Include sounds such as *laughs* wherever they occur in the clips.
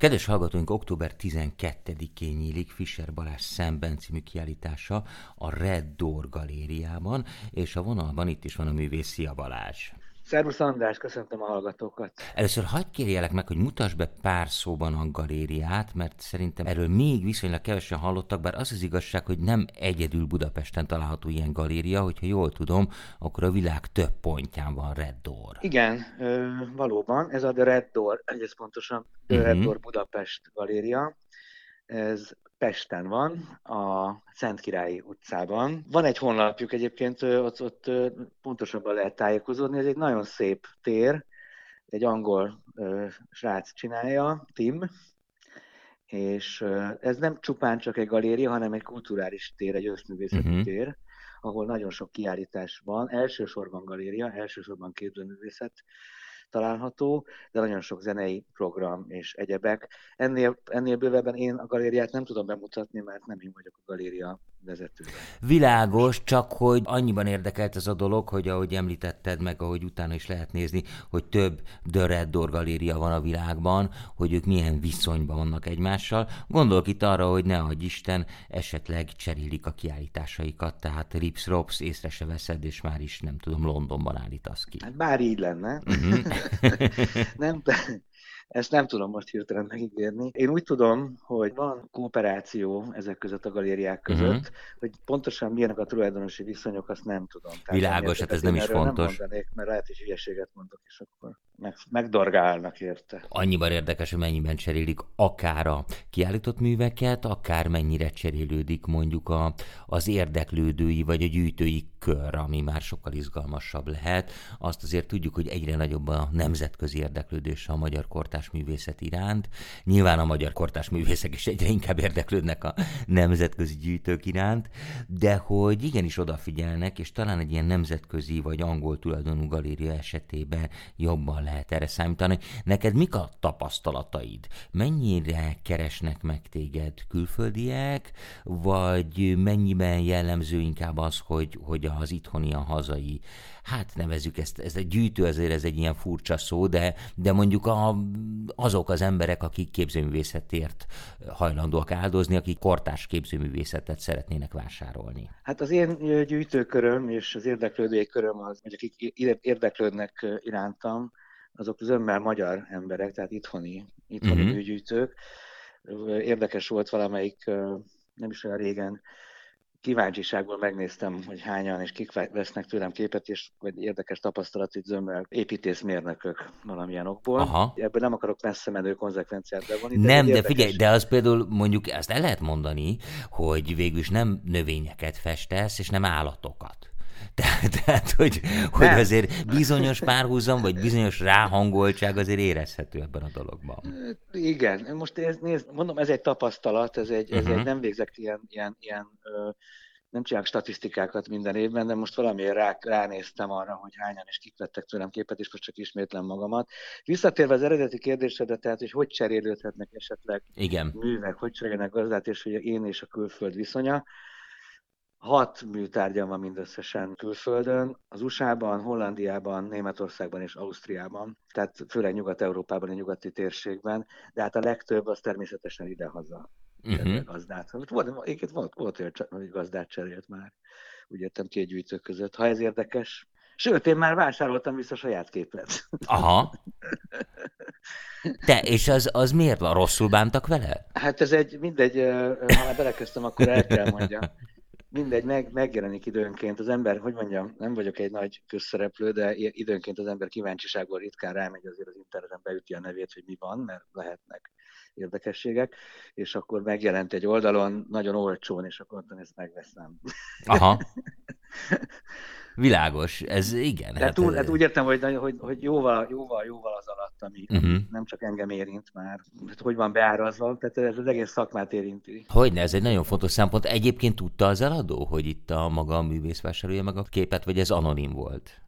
Kedves hallgatóink, október 12-én nyílik Fischer Balázs Szemben című kiállítása a Red Door galériában, és a vonalban itt is van a művész Szia Balázs. Szervusz András, köszöntöm a hallgatókat. Először hagyd kérjelek meg, hogy mutass be pár szóban a galériát, mert szerintem erről még viszonylag kevesen hallottak, bár az az igazság, hogy nem egyedül Budapesten található ilyen galéria, hogyha jól tudom, akkor a világ több pontján van Red Door. Igen, valóban, ez a The Red Door, egész pontosan The uh-huh. Red Door Budapest galéria. Ez Pesten van, a Szentkirályi utcában. Van egy honlapjuk egyébként, ott, ott pontosabban lehet tájékozódni, ez egy nagyon szép tér, egy angol ö, srác csinálja, Tim, és ö, ez nem csupán csak egy galéria, hanem egy kulturális tér, egy összművészeti uh-huh. tér, ahol nagyon sok kiállítás van, elsősorban galéria, elsősorban képzőművészet, található, de nagyon sok zenei program és egyebek. Ennél, ennél bővebben én a galériát nem tudom bemutatni, mert nem én vagyok a galéria vezetője. Világos, csak hogy annyiban érdekelt ez a dolog, hogy ahogy említetted meg, ahogy utána is lehet nézni, hogy több The Red Door galéria van a világban, hogy ők milyen viszonyban vannak egymással. Gondolok itt arra, hogy ne adj Isten, esetleg cserélik a kiállításaikat, tehát Rips Rops észre se veszed, és már is nem tudom, Londonban állítasz ki. Hát bár így lenne. Uh-huh. Nem, ezt nem tudom most hirtelen megígérni. Én úgy tudom, hogy van kooperáció ezek között a galériák között, uh-huh. hogy pontosan milyenek a tulajdonosi viszonyok, azt nem tudom. Tehát Világos, hát ez nem is fontos. Nem mondanék, mert lehet, hogy hülyeséget mondok, és akkor meg, megdorgálnak érte. Annyiban érdekes, hogy mennyiben cserélik akár a kiállított műveket, akár mennyire cserélődik mondjuk a, az érdeklődői vagy a gyűjtői kör, ami már sokkal izgalmasabb lehet. Azt azért tudjuk, hogy egyre nagyobb a nemzetközi érdeklődés a magyar kortás művészet iránt. Nyilván a magyar kortás művészek is egyre inkább érdeklődnek a nemzetközi gyűjtők iránt, de hogy igenis odafigyelnek, és talán egy ilyen nemzetközi vagy angol tulajdonú galéria esetében jobban lehet erre számítani. Neked mik a tapasztalataid? Mennyire keresnek meg téged külföldiek, vagy mennyiben jellemző inkább az, hogy, hogy az itthoni, a hazai, hát nevezük ezt, ez egy gyűjtő, azért ez egy ilyen furcsa szó, de, de mondjuk a, azok az emberek, akik képzőművészetért hajlandóak áldozni, akik kortás képzőművészetet szeretnének vásárolni. Hát az én gyűjtőköröm és az érdeklődői köröm az, hogy akik érdeklődnek irántam, azok zömmel magyar emberek, tehát itthoni, itthoni uh-huh. műgyűjtők. Érdekes volt valamelyik, nem is olyan régen, kíváncsiságból megnéztem, hogy hányan és kik vesznek tőlem képet, és vagy érdekes tapasztalat itt zömmel építészmérnökök valamilyen okból. Aha. Ebből nem akarok messze menő konzekvenciát bevonni. Nem, de, de figyelj, de az például mondjuk ezt el lehet mondani, hogy végül is nem növényeket festesz, és nem állatokat. Tehát, hogy, hogy azért bizonyos párhuzam, vagy bizonyos ráhangoltság azért érezhető ebben a dologban. Igen, most nézd, nézd mondom, ez egy tapasztalat, ez egy, ez uh-huh. egy nem végzek ilyen, ilyen, ilyen ö, nem csinálok statisztikákat minden évben, de most valamiért rá, ránéztem arra, hogy hányan és kik vettek tőlem képet, és most csak ismétlem magamat. Visszatérve az eredeti kérdésedre, tehát, hogy hogy cserélődhetnek esetleg Igen. művek, hogy cserélnek gazdát, és hogy én és a külföld viszonya. Hat műtárgyam van mindösszesen külföldön, az USA-ban, Hollandiában, Németországban és Ausztriában, tehát főleg Nyugat-Európában, a nyugati térségben, de hát a legtöbb az természetesen idehaza uh-huh. gazdát. Volt, volt, volt, hogy gazdát cserélt már, úgy értem két gyűjtő között. Ha ez érdekes, Sőt, én már vásároltam vissza saját képet. Aha. *laughs* Te, és az, az miért van? Rosszul bántak vele? Hát ez egy, mindegy, ha már belekezdtem, akkor el kell mondjam mindegy, meg, megjelenik időnként az ember, hogy mondjam, nem vagyok egy nagy közszereplő, de időnként az ember kíváncsiságból ritkán rámegy azért az interneten beüti a nevét, hogy mi van, mert lehetnek érdekességek, és akkor megjelent egy oldalon, nagyon olcsón, és akkor ezt megveszem. Aha. *laughs* Világos, ez igen. hát, túl, hát úgy értem, hogy, hogy, hogy jóval, jóval, jóval az alatt, ami uh-huh. nem csak engem érint már, hát hogy van beárazva, tehát ez az egész szakmát érinti. Hogyne, ez egy nagyon fontos szempont. Egyébként tudta az eladó, hogy itt a maga a művész vásárolja meg a képet, vagy ez anonim volt?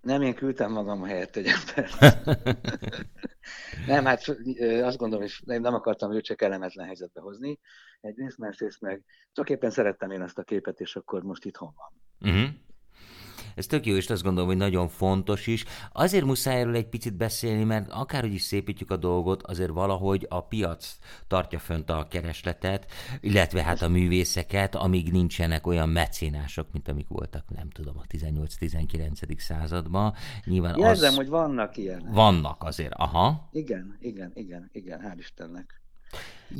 Nem, én küldtem magam helyett egy embert. *laughs* nem, hát azt gondolom, hogy nem akartam őt csak kellemetlen helyzetbe hozni. Egyrészt, másrészt meg csak éppen szerettem én azt a képet, és akkor most itthon van. Uh-huh. Ez tök jó, és azt gondolom, hogy nagyon fontos is. Azért muszáj erről egy picit beszélni, mert akárhogy is szépítjük a dolgot, azért valahogy a piac tartja fönt a keresletet, illetve hát a művészeket, amíg nincsenek olyan mecénások, mint amik voltak, nem tudom, a 18-19. században. Nyilván Érzem, az... hogy vannak ilyen. Vannak azért, aha. Igen, igen, igen, igen, hál' Istennek.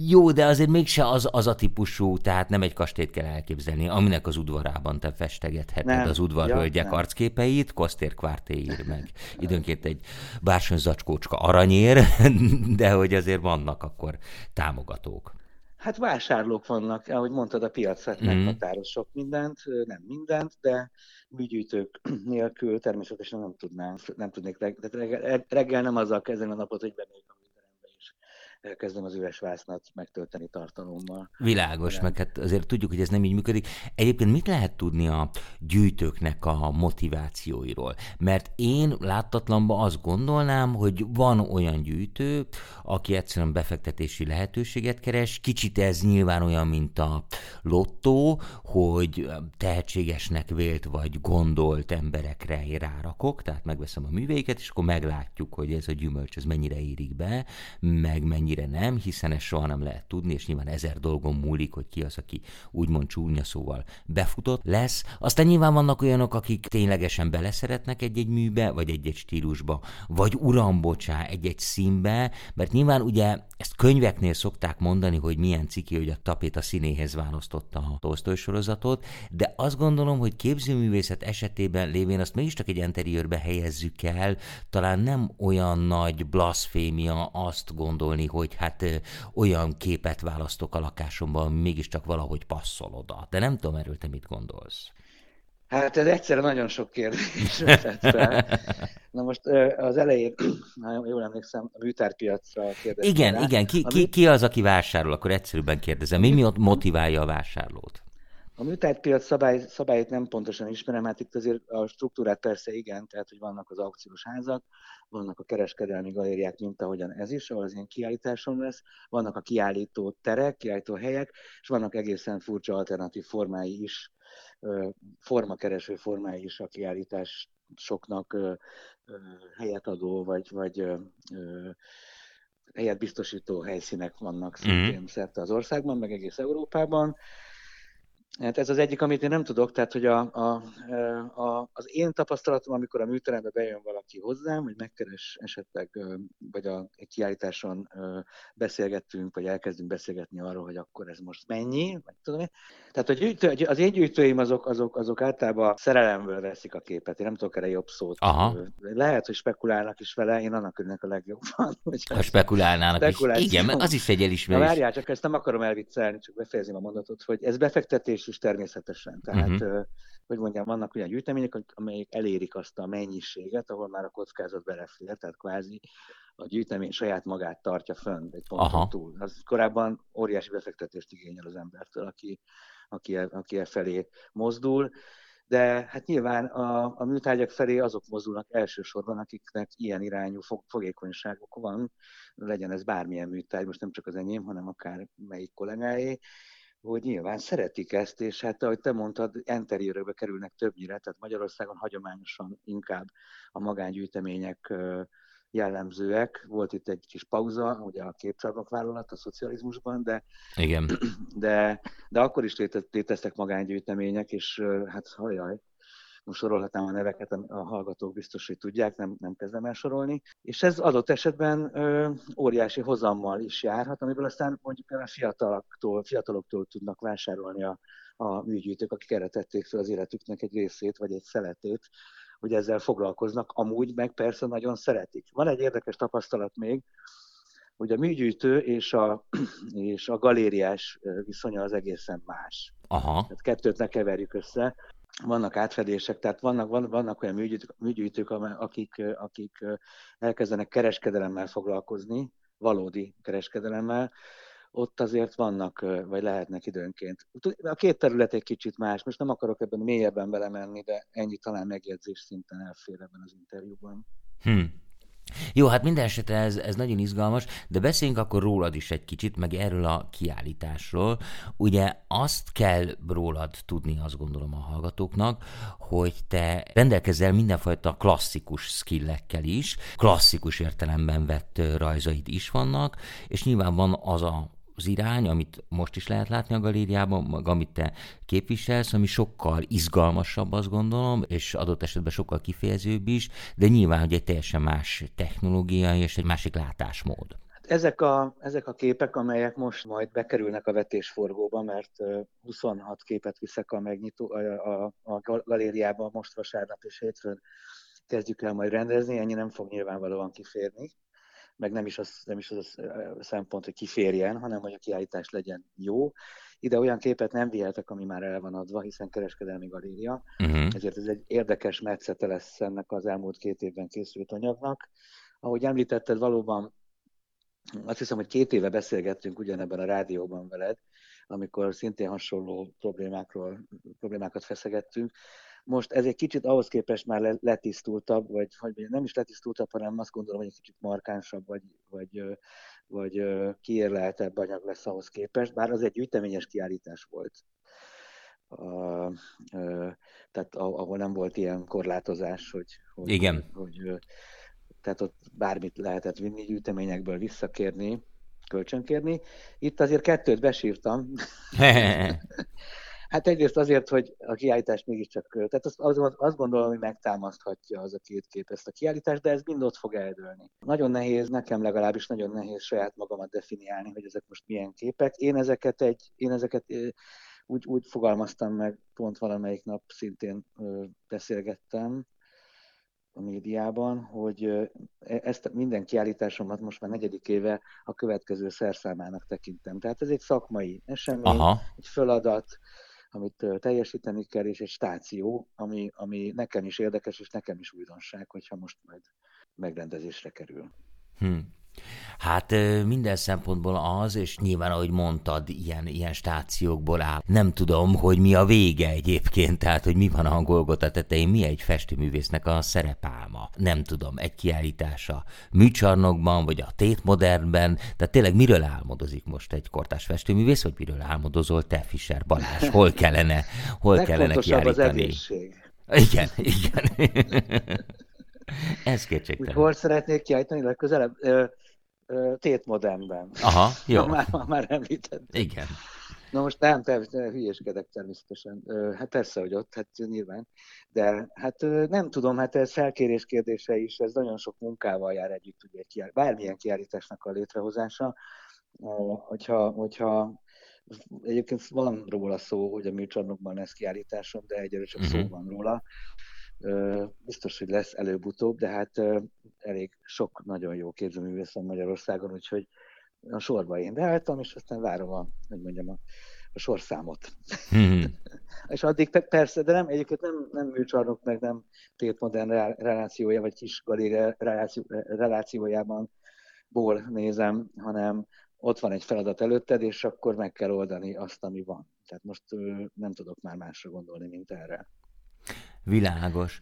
Jó, de azért mégse az, az a típusú, tehát nem egy kastélyt kell elképzelni, aminek az udvarában te festegetheted nem. az udvarhölgyek ja, arcképeit, Kosztér Kvártéír meg időnként egy bársony zacskócska aranyér, *laughs* de hogy azért vannak akkor támogatók. Hát vásárlók vannak, ahogy mondtad, a piac hát mm. meghatároz sok mindent, nem mindent, de műgyűjtők *clears throat* nélkül természetesen nem tudnánk, nem tudnék, reggel, reggel nem azzal kezdeni a napot, hogy bemegyek a elkezdem az üres vásznat megtölteni tartalommal. Világos, Nem. meg hát azért tudjuk, hogy ez nem így működik. Egyébként mit lehet tudni a gyűjtőknek a motivációiról? Mert én láttatlanban azt gondolnám, hogy van olyan gyűjtő, aki egyszerűen befektetési lehetőséget keres. Kicsit ez nyilván olyan, mint a lottó, hogy tehetségesnek vélt vagy gondolt emberekre rárakok, tehát megveszem a műveiket, és akkor meglátjuk, hogy ez a gyümölcs ez mennyire érik be, meg mennyi mennyire nem, hiszen ezt soha nem lehet tudni, és nyilván ezer dolgon múlik, hogy ki az, aki úgymond csúnya szóval befutott lesz. Aztán nyilván vannak olyanok, akik ténylegesen beleszeretnek egy-egy műbe, vagy egy-egy stílusba, vagy uram, bocsá, egy-egy színbe, mert nyilván ugye ezt könyveknél szokták mondani, hogy milyen ciki, hogy a tapét a színéhez választotta a Tolstoy sorozatot, de azt gondolom, hogy képzőművészet esetében lévén azt mégiscsak egy interiőrbe helyezzük el, talán nem olyan nagy blasfémia azt gondolni, hogy hogy hát olyan képet választok a lakásomban, ami mégiscsak valahogy passzol oda. De nem tudom erről te mit gondolsz. Hát ez egyszerre nagyon sok kérdés Na most az elején, *clears throat* nagyon jól emlékszem, a műtárpiacra kérdeztem. Igen, rá. igen. Ki, ki, ki az, aki vásárol? Akkor egyszerűbben kérdezem. Mi miatt motiválja a vásárlót? A műtárpiac szabály, szabályait nem pontosan ismerem, hát itt azért a struktúrát persze igen, tehát hogy vannak az aukciós házak, vannak a kereskedelmi galériák, mint ahogyan ez is, ahol az ilyen kiállításon lesz, vannak a kiállító terek, kiállító helyek, és vannak egészen furcsa alternatív formái is, formakereső formái is a kiállítás soknak helyet adó, vagy, vagy helyet biztosító helyszínek vannak szintén mm-hmm. szerte az országban, meg egész Európában. Hát ez az egyik, amit én nem tudok, tehát hogy a, a, a, az én tapasztalatom, amikor a műterembe bejön valaki hozzám, hogy megkeres esetleg, vagy a, egy kiállításon beszélgettünk, vagy elkezdünk beszélgetni arról, hogy akkor ez most mennyi, vagy tudom én. Tehát a gyűjtő, az én gyűjtőim azok, azok, azok általában szerelemből veszik a képet, én nem tudok erre jobb szót. Aha. Lehet, hogy spekulálnak is vele, én annak örülnek a legjobban. *laughs* Hogy ha spekulálnának is. Igen, az is egy elismerés. Na várjál, csak ezt nem akarom elviccelni, csak befejezem a mondatot, hogy ez befektetés is természetesen. Tehát, uh-huh. hogy mondjam, vannak olyan gyűjtemények, amelyek elérik azt a mennyiséget, ahol már a kockázat belefér, tehát kvázi a gyűjtemény saját magát tartja fönn egy ponton Aha. túl. Az korábban óriási befektetést igényel az embertől, aki, aki, e, aki e felé mozdul, de hát nyilván a, a műtárgyak felé azok mozdulnak elsősorban, akiknek ilyen irányú fog, fogékonyságok van, legyen ez bármilyen műtárgy, most nem csak az enyém, hanem akár melyik kollégáé, hogy nyilván szeretik ezt, és hát ahogy te mondtad, interiőrökbe kerülnek többnyire, tehát Magyarországon hagyományosan inkább a magángyűjtemények jellemzőek. Volt itt egy kis pauza, ugye a képcsarnok vállalat a szocializmusban, de, Igen. *clears throat* de, de akkor is léteztek magángyűjtemények, és hát hajaj, most sorolhatnám a neveket, a hallgatók biztos, hogy tudják, nem, nem kezdem el sorolni. És ez adott esetben ö, óriási hozammal is járhat, amiből aztán mondjuk a fiataloktól, fiataloktól tudnak vásárolni a, a műgyűjtők, akik erre tették fel az életüknek egy részét, vagy egy szeletét, hogy ezzel foglalkoznak, amúgy meg persze nagyon szeretik. Van egy érdekes tapasztalat még, hogy a műgyűjtő és a, *clears throat* és a galériás viszonya az egészen más. Aha. Tehát kettőt ne keverjük össze vannak átfedések, tehát vannak, vannak olyan műgyűjtők, műgyűjtők akik, akik elkezdenek kereskedelemmel foglalkozni, valódi kereskedelemmel, ott azért vannak, vagy lehetnek időnként. A két terület egy kicsit más, most nem akarok ebben mélyebben belemenni, de ennyi talán megjegyzés szinten elfér ebben az interjúban. Hm. Jó, hát minden esetre ez, ez nagyon izgalmas, de beszéljünk akkor rólad is egy kicsit, meg erről a kiállításról. Ugye azt kell rólad tudni, azt gondolom a hallgatóknak, hogy te rendelkezel mindenfajta klasszikus skillekkel is, klasszikus értelemben vett rajzaid is vannak, és nyilván van az a az irány, amit most is lehet látni a galériában, meg amit te képviselsz, ami sokkal izgalmasabb, azt gondolom, és adott esetben sokkal kifejezőbb is, de nyilván, hogy egy teljesen más technológia és egy másik látásmód. Hát ezek a, ezek a képek, amelyek most majd bekerülnek a vetésforgóba, mert 26 képet viszek a, megnyitó, a, a, a galériába most vasárnap és hétfőn kezdjük el majd rendezni, ennyi nem fog nyilvánvalóan kiférni meg nem is az, nem is az a szempont, hogy kiférjen, hanem hogy a kiállítás legyen jó. Ide olyan képet nem vihetek, ami már el van adva, hiszen kereskedelmi galéria, uh-huh. ezért ez egy érdekes metszete lesz ennek az elmúlt két évben készült anyagnak. Ahogy említetted, valóban azt hiszem, hogy két éve beszélgettünk ugyanebben a rádióban veled, amikor szintén hasonló problémákról, problémákat feszegettünk, most ez egy kicsit ahhoz képest már letisztultabb, vagy hogy nem is letisztultabb, hanem azt gondolom, hogy egy kicsit markánsabb, vagy, vagy, vagy kiérleltebb anyag lesz ahhoz képest, bár az egy gyűjteményes kiállítás volt. Uh, uh, tehát ahol nem volt ilyen korlátozás, hogy, hogy, Igen. hogy, hogy tehát ott bármit lehetett vinni, gyűjteményekből visszakérni, kölcsönkérni. Itt azért kettőt besírtam. *laughs* Hát egyrészt azért, hogy a kiállítás mégiscsak, tehát azt, azt, azt gondolom, hogy megtámaszthatja az a két kép ezt a kiállítást, de ez mind ott fog eldőlni. Nagyon nehéz, nekem legalábbis nagyon nehéz saját magamat definiálni, hogy ezek most milyen képek. Én ezeket egy, én ezeket úgy, úgy fogalmaztam meg, pont valamelyik nap szintén beszélgettem a médiában, hogy e, ezt minden kiállításomat most már negyedik éve a következő szerszámának tekintem. Tehát ez egy szakmai esemény, Aha. egy feladat, amit teljesíteni kell, és egy stáció, ami, ami nekem is érdekes, és nekem is újdonság, hogyha most majd megrendezésre kerül. Hmm. Hát minden szempontból az, és nyilván, ahogy mondtad, ilyen, ilyen stációkból áll. Nem tudom, hogy mi a vége egyébként, tehát, hogy mi van a Golgota tetején, mi egy festőművésznek a szerepálma. Nem tudom, egy kiállítása műcsarnokban, vagy a tétmodernben, tehát tényleg miről álmodozik most egy kortás festőművész, vagy miről álmodozol te, Fischer Balázs? Hol kellene, hol kellene kiállítani? az egészség. Igen, igen. Ez kétségtelen. Hol szeretnék kiállítani legközelebb? Tétmodernben. Aha, jó. már, már említettem. Igen. Na most nem, te, te hülyeskedek természetesen. Hát persze, hogy ott, hát nyilván. De hát nem tudom, hát ez felkérés kérdése is, ez nagyon sok munkával jár együtt, ugye, kiáll, bármilyen kiállításnak a létrehozása. Hogyha, hogyha egyébként van róla szó, hogy a műcsarnokban lesz kiállításom, de egyre csak uh-huh. szó mhm. van róla. Biztos, hogy lesz előbb-utóbb, de hát elég sok nagyon jó képzőművész van Magyarországon, úgyhogy a sorba én beálltam, és aztán várom a, hogy mondjam, a, a sorszámot. Mm-hmm. *laughs* és addig persze, de nem, egyébként nem, nem műcsarnok, meg nem tétmodern relációja, vagy kis galéria reláció, relációjában ból nézem, hanem ott van egy feladat előtted, és akkor meg kell oldani azt, ami van. Tehát most nem tudok már másra gondolni, mint erre. Világos.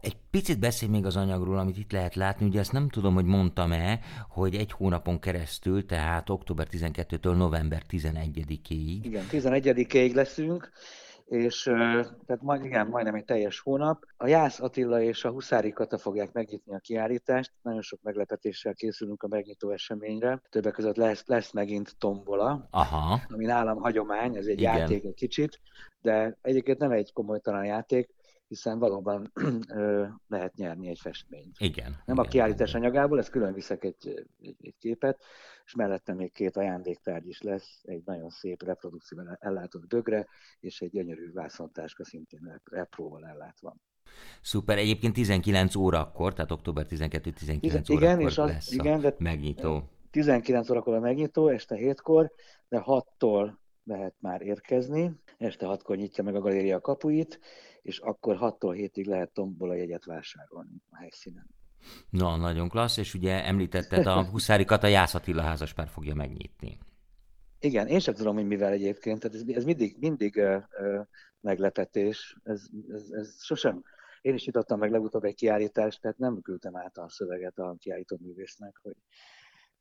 Egy picit beszélj még az anyagról, amit itt lehet látni. Ugye ezt nem tudom, hogy mondtam-e, hogy egy hónapon keresztül, tehát október 12-től november 11-ig. Igen, 11-ig leszünk, és tehát majd, igen, majdnem egy teljes hónap. A Jász Attila és a Huszári Kata fogják megnyitni a kiállítást. Nagyon sok meglepetéssel készülünk a megnyitó eseményre. Többek között lesz, lesz megint tombola, Aha. ami nálam hagyomány, ez egy igen. játék egy kicsit, de egyébként nem egy komolytalan játék, hiszen valóban *clears throat* lehet nyerni egy festményt. Igen. Nem igen, a kiállítás igen. anyagából, ezt külön viszek egy, egy, egy képet, és mellette még két ajándéktárgy is lesz, egy nagyon szép reprodukcióval ellátott bögre, és egy gyönyörű vászontáska szintén repróval ellátva. Szuper, egyébként 19 órakor, tehát október 12-19 órakor és az, lesz igen, a megnyitó. 19 órakor a megnyitó, este 7-kor, de 6-tól lehet már érkezni. Este 6-kor nyitja meg a galéria kapuit, és akkor 6-tól 7-ig lehet tombola jegyet vásárolni a helyszínen. Na, nagyon klassz, és ugye említetted, a Huszári Kata Jász Attila házaspár fogja megnyitni. Igen, én sem tudom, hogy mivel egyébként, tehát ez, ez mindig, mindig uh, uh, meglepetés, ez, ez, ez sosem én is nyitottam meg legutóbb egy kiállítást, tehát nem küldtem át a szöveget a kiállító művésznek, hogy,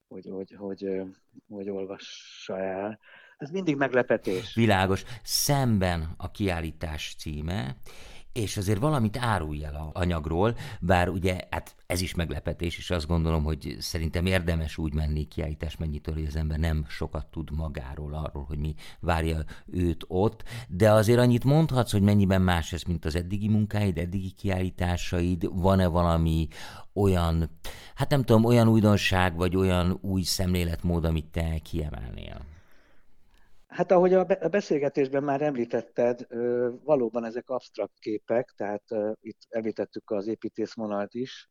hogy, hogy, hogy, hogy, hogy olvassa el. Ez mindig meglepetés. Világos. Szemben a kiállítás címe, és azért valamit árulj el a anyagról, bár ugye hát ez is meglepetés, és azt gondolom, hogy szerintem érdemes úgy menni kiállítás mennyitől, hogy az ember nem sokat tud magáról, arról, hogy mi várja őt ott, de azért annyit mondhatsz, hogy mennyiben más ez, mint az eddigi munkáid, eddigi kiállításaid, van-e valami olyan, hát nem tudom, olyan újdonság, vagy olyan új szemléletmód, amit te kiemelnél? Hát ahogy a beszélgetésben már említetted, valóban ezek absztrakt képek, tehát itt említettük az építészvonalat is,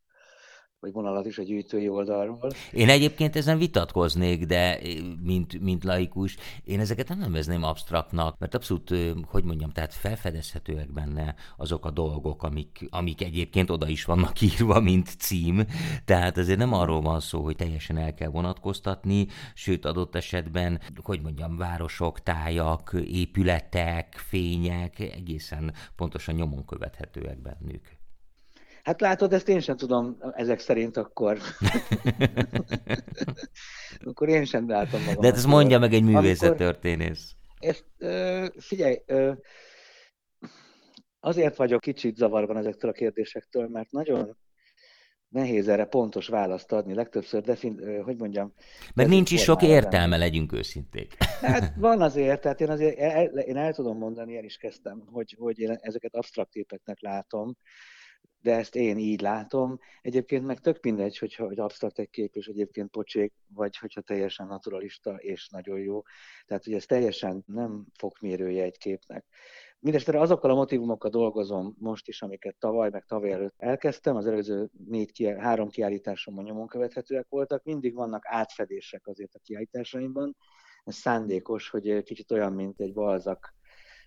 vagy vonalat is a gyűjtői oldalról. Én egyébként ezen vitatkoznék, de mint, mint laikus, én ezeket nem nevezném absztraktnak, mert abszolút, hogy mondjam, tehát felfedezhetőek benne azok a dolgok, amik, amik egyébként oda is vannak írva, mint cím. Tehát azért nem arról van szó, hogy teljesen el kell vonatkoztatni, sőt adott esetben, hogy mondjam, városok, tájak, épületek, fények egészen pontosan nyomon követhetőek bennük. Hát látod, ezt én sem tudom ezek szerint akkor. *laughs* akkor én sem látom magam. De hát ezt mondja meg egy művészettörténész. Ezt, figyelj, azért vagyok kicsit zavarban ezektől a kérdésektől, mert nagyon nehéz erre pontos választ adni. Legtöbbször, defin, hogy mondjam... Mert nincs is sok értelme, legyünk őszinték. Hát *laughs* van azért, tehát én azért el, én el tudom mondani, el is kezdtem, hogy, hogy én ezeket absztrakt képeknek látom, de ezt én így látom. Egyébként meg tök mindegy, hogyha hogy absztrakt egy kép, és egyébként pocsék, vagy hogyha teljesen naturalista és nagyon jó. Tehát, hogy ez teljesen nem fokmérője egy képnek. Mindenesetre azokkal a motivumokkal dolgozom most is, amiket tavaly, meg tavaly előtt elkezdtem. Az előző négy, három kiállításomban nyomon követhetőek voltak. Mindig vannak átfedések azért a kiállításaimban. Ez szándékos, hogy kicsit olyan, mint egy balzak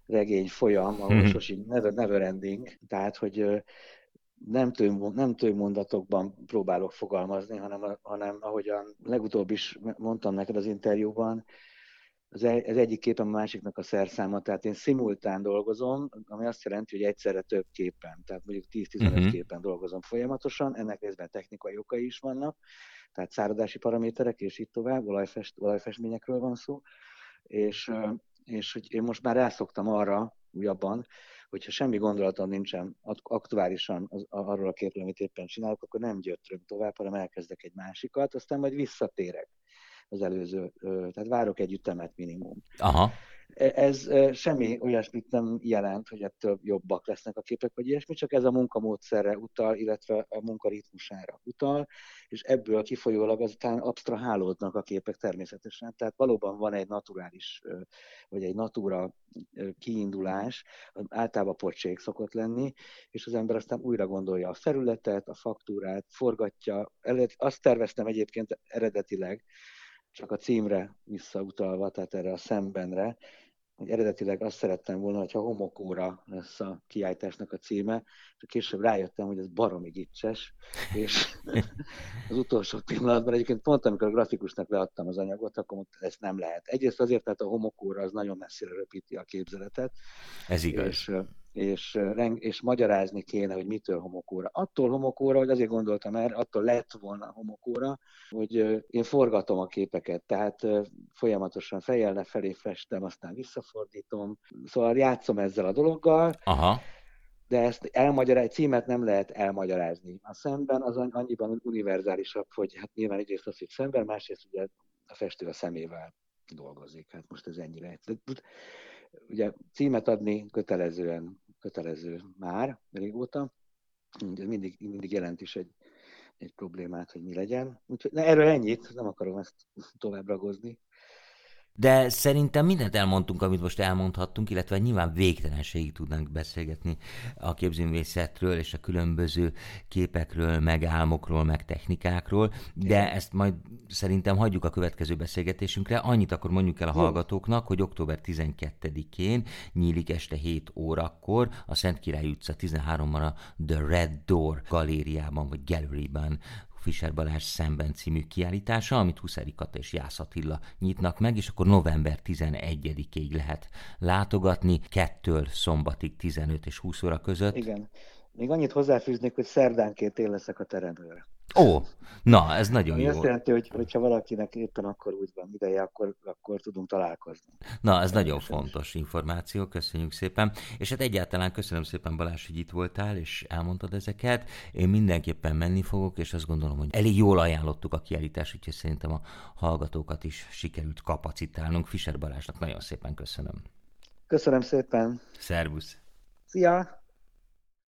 regény folyam, ahol mm-hmm. sosin never, never ending, tehát hogy nem, tő, nem mondatokban próbálok fogalmazni, hanem, hanem ahogyan legutóbb is mondtam neked az interjúban, az, az egyik képen a másiknak a szerszáma, tehát én szimultán dolgozom, ami azt jelenti, hogy egyszerre több képen, tehát mondjuk 10-15 uh-huh. Mhm. képen dolgozom folyamatosan, ennek részben technikai okai is vannak, tehát száradási paraméterek, és itt tovább, olajfest, olajfestményekről van szó, és, és hogy én most már rászoktam arra, újabban, hogyha semmi gondolatom nincsen aktuálisan az, arról a képről, amit éppen csinálok, akkor nem gyötröm tovább, hanem elkezdek egy másikat, aztán majd visszatérek az előző, tehát várok egy ütemet minimum. Aha. Ez semmi olyasmit nem jelent, hogy ettől jobbak lesznek a képek, vagy ilyesmi, csak ez a munkamódszerre utal, illetve a munkaritmusára utal, és ebből kifolyólag azután absztrahálódnak a képek természetesen. Tehát valóban van egy naturális, vagy egy natura kiindulás, általában pocsék szokott lenni, és az ember aztán újra gondolja a felületet, a faktúrát, forgatja. Azt terveztem egyébként eredetileg, csak a címre visszautalva, tehát erre a szembenre, hogy eredetileg azt szerettem volna, hogyha homokóra lesz a kiállításnak a címe, és később rájöttem, hogy ez baromi gicses, és *laughs* az utolsó pillanatban egyébként pont amikor a grafikusnak leadtam az anyagot, akkor mondta, ezt nem lehet. Egyrészt azért, mert a homokóra az nagyon messzire röpíti a képzeletet. Ez igaz. És, és, és magyarázni kéne, hogy mitől homokóra. Attól homokóra, hogy azért gondoltam erre, attól lett volna homokóra, hogy én forgatom a képeket, tehát folyamatosan fejjel lefelé festem, aztán visszafordítom. Szóval játszom ezzel a dologgal. Aha de ezt elmagyarázni, címet nem lehet elmagyarázni. A szemben az annyiban univerzálisabb, hogy hát nyilván egyrészt az, hogy szemben, másrészt ugye a festő a szemével dolgozik. Hát most ez ennyire. Ugye címet adni kötelezően, kötelező már régóta, mindig, mindig jelent is egy, egy problémát, hogy mi legyen. Úgyhogy ne, erről ennyit, nem akarom ezt tovább ragozni. De szerintem mindent elmondtunk, amit most elmondhattunk, illetve nyilván végtelenségig tudnánk beszélgetni a képzőművészetről és a különböző képekről, meg álmokról, meg technikákról, de ezt majd szerintem hagyjuk a következő beszélgetésünkre. Annyit akkor mondjuk el a hallgatóknak, hogy október 12-én nyílik este 7 órakor a Szent Király utca 13-ban a The Red Door galériában vagy galleryben Fischer Balázs szemben című kiállítása, amit Huszári Kata és Jász Attila nyitnak meg, és akkor november 11-ig lehet látogatni, kettől szombatig 15 és 20 óra között. Igen. Még annyit hozzáfűznék, hogy szerdánként én leszek a teremőr. Ó, na, ez nagyon Ami jó. azt jelenti, hogy hogyha valakinek éppen akkor úgy van ideje, akkor, akkor tudunk találkozni. Na, ez nagyon fontos információ, köszönjük szépen. És hát egyáltalán köszönöm szépen Balázs, hogy itt voltál, és elmondtad ezeket. Én mindenképpen menni fogok, és azt gondolom, hogy elég jól ajánlottuk a kiállítást, úgyhogy szerintem a hallgatókat is sikerült kapacitálnunk. Fischer Balázsnak nagyon szépen köszönöm. Köszönöm szépen. Szervusz! Szia!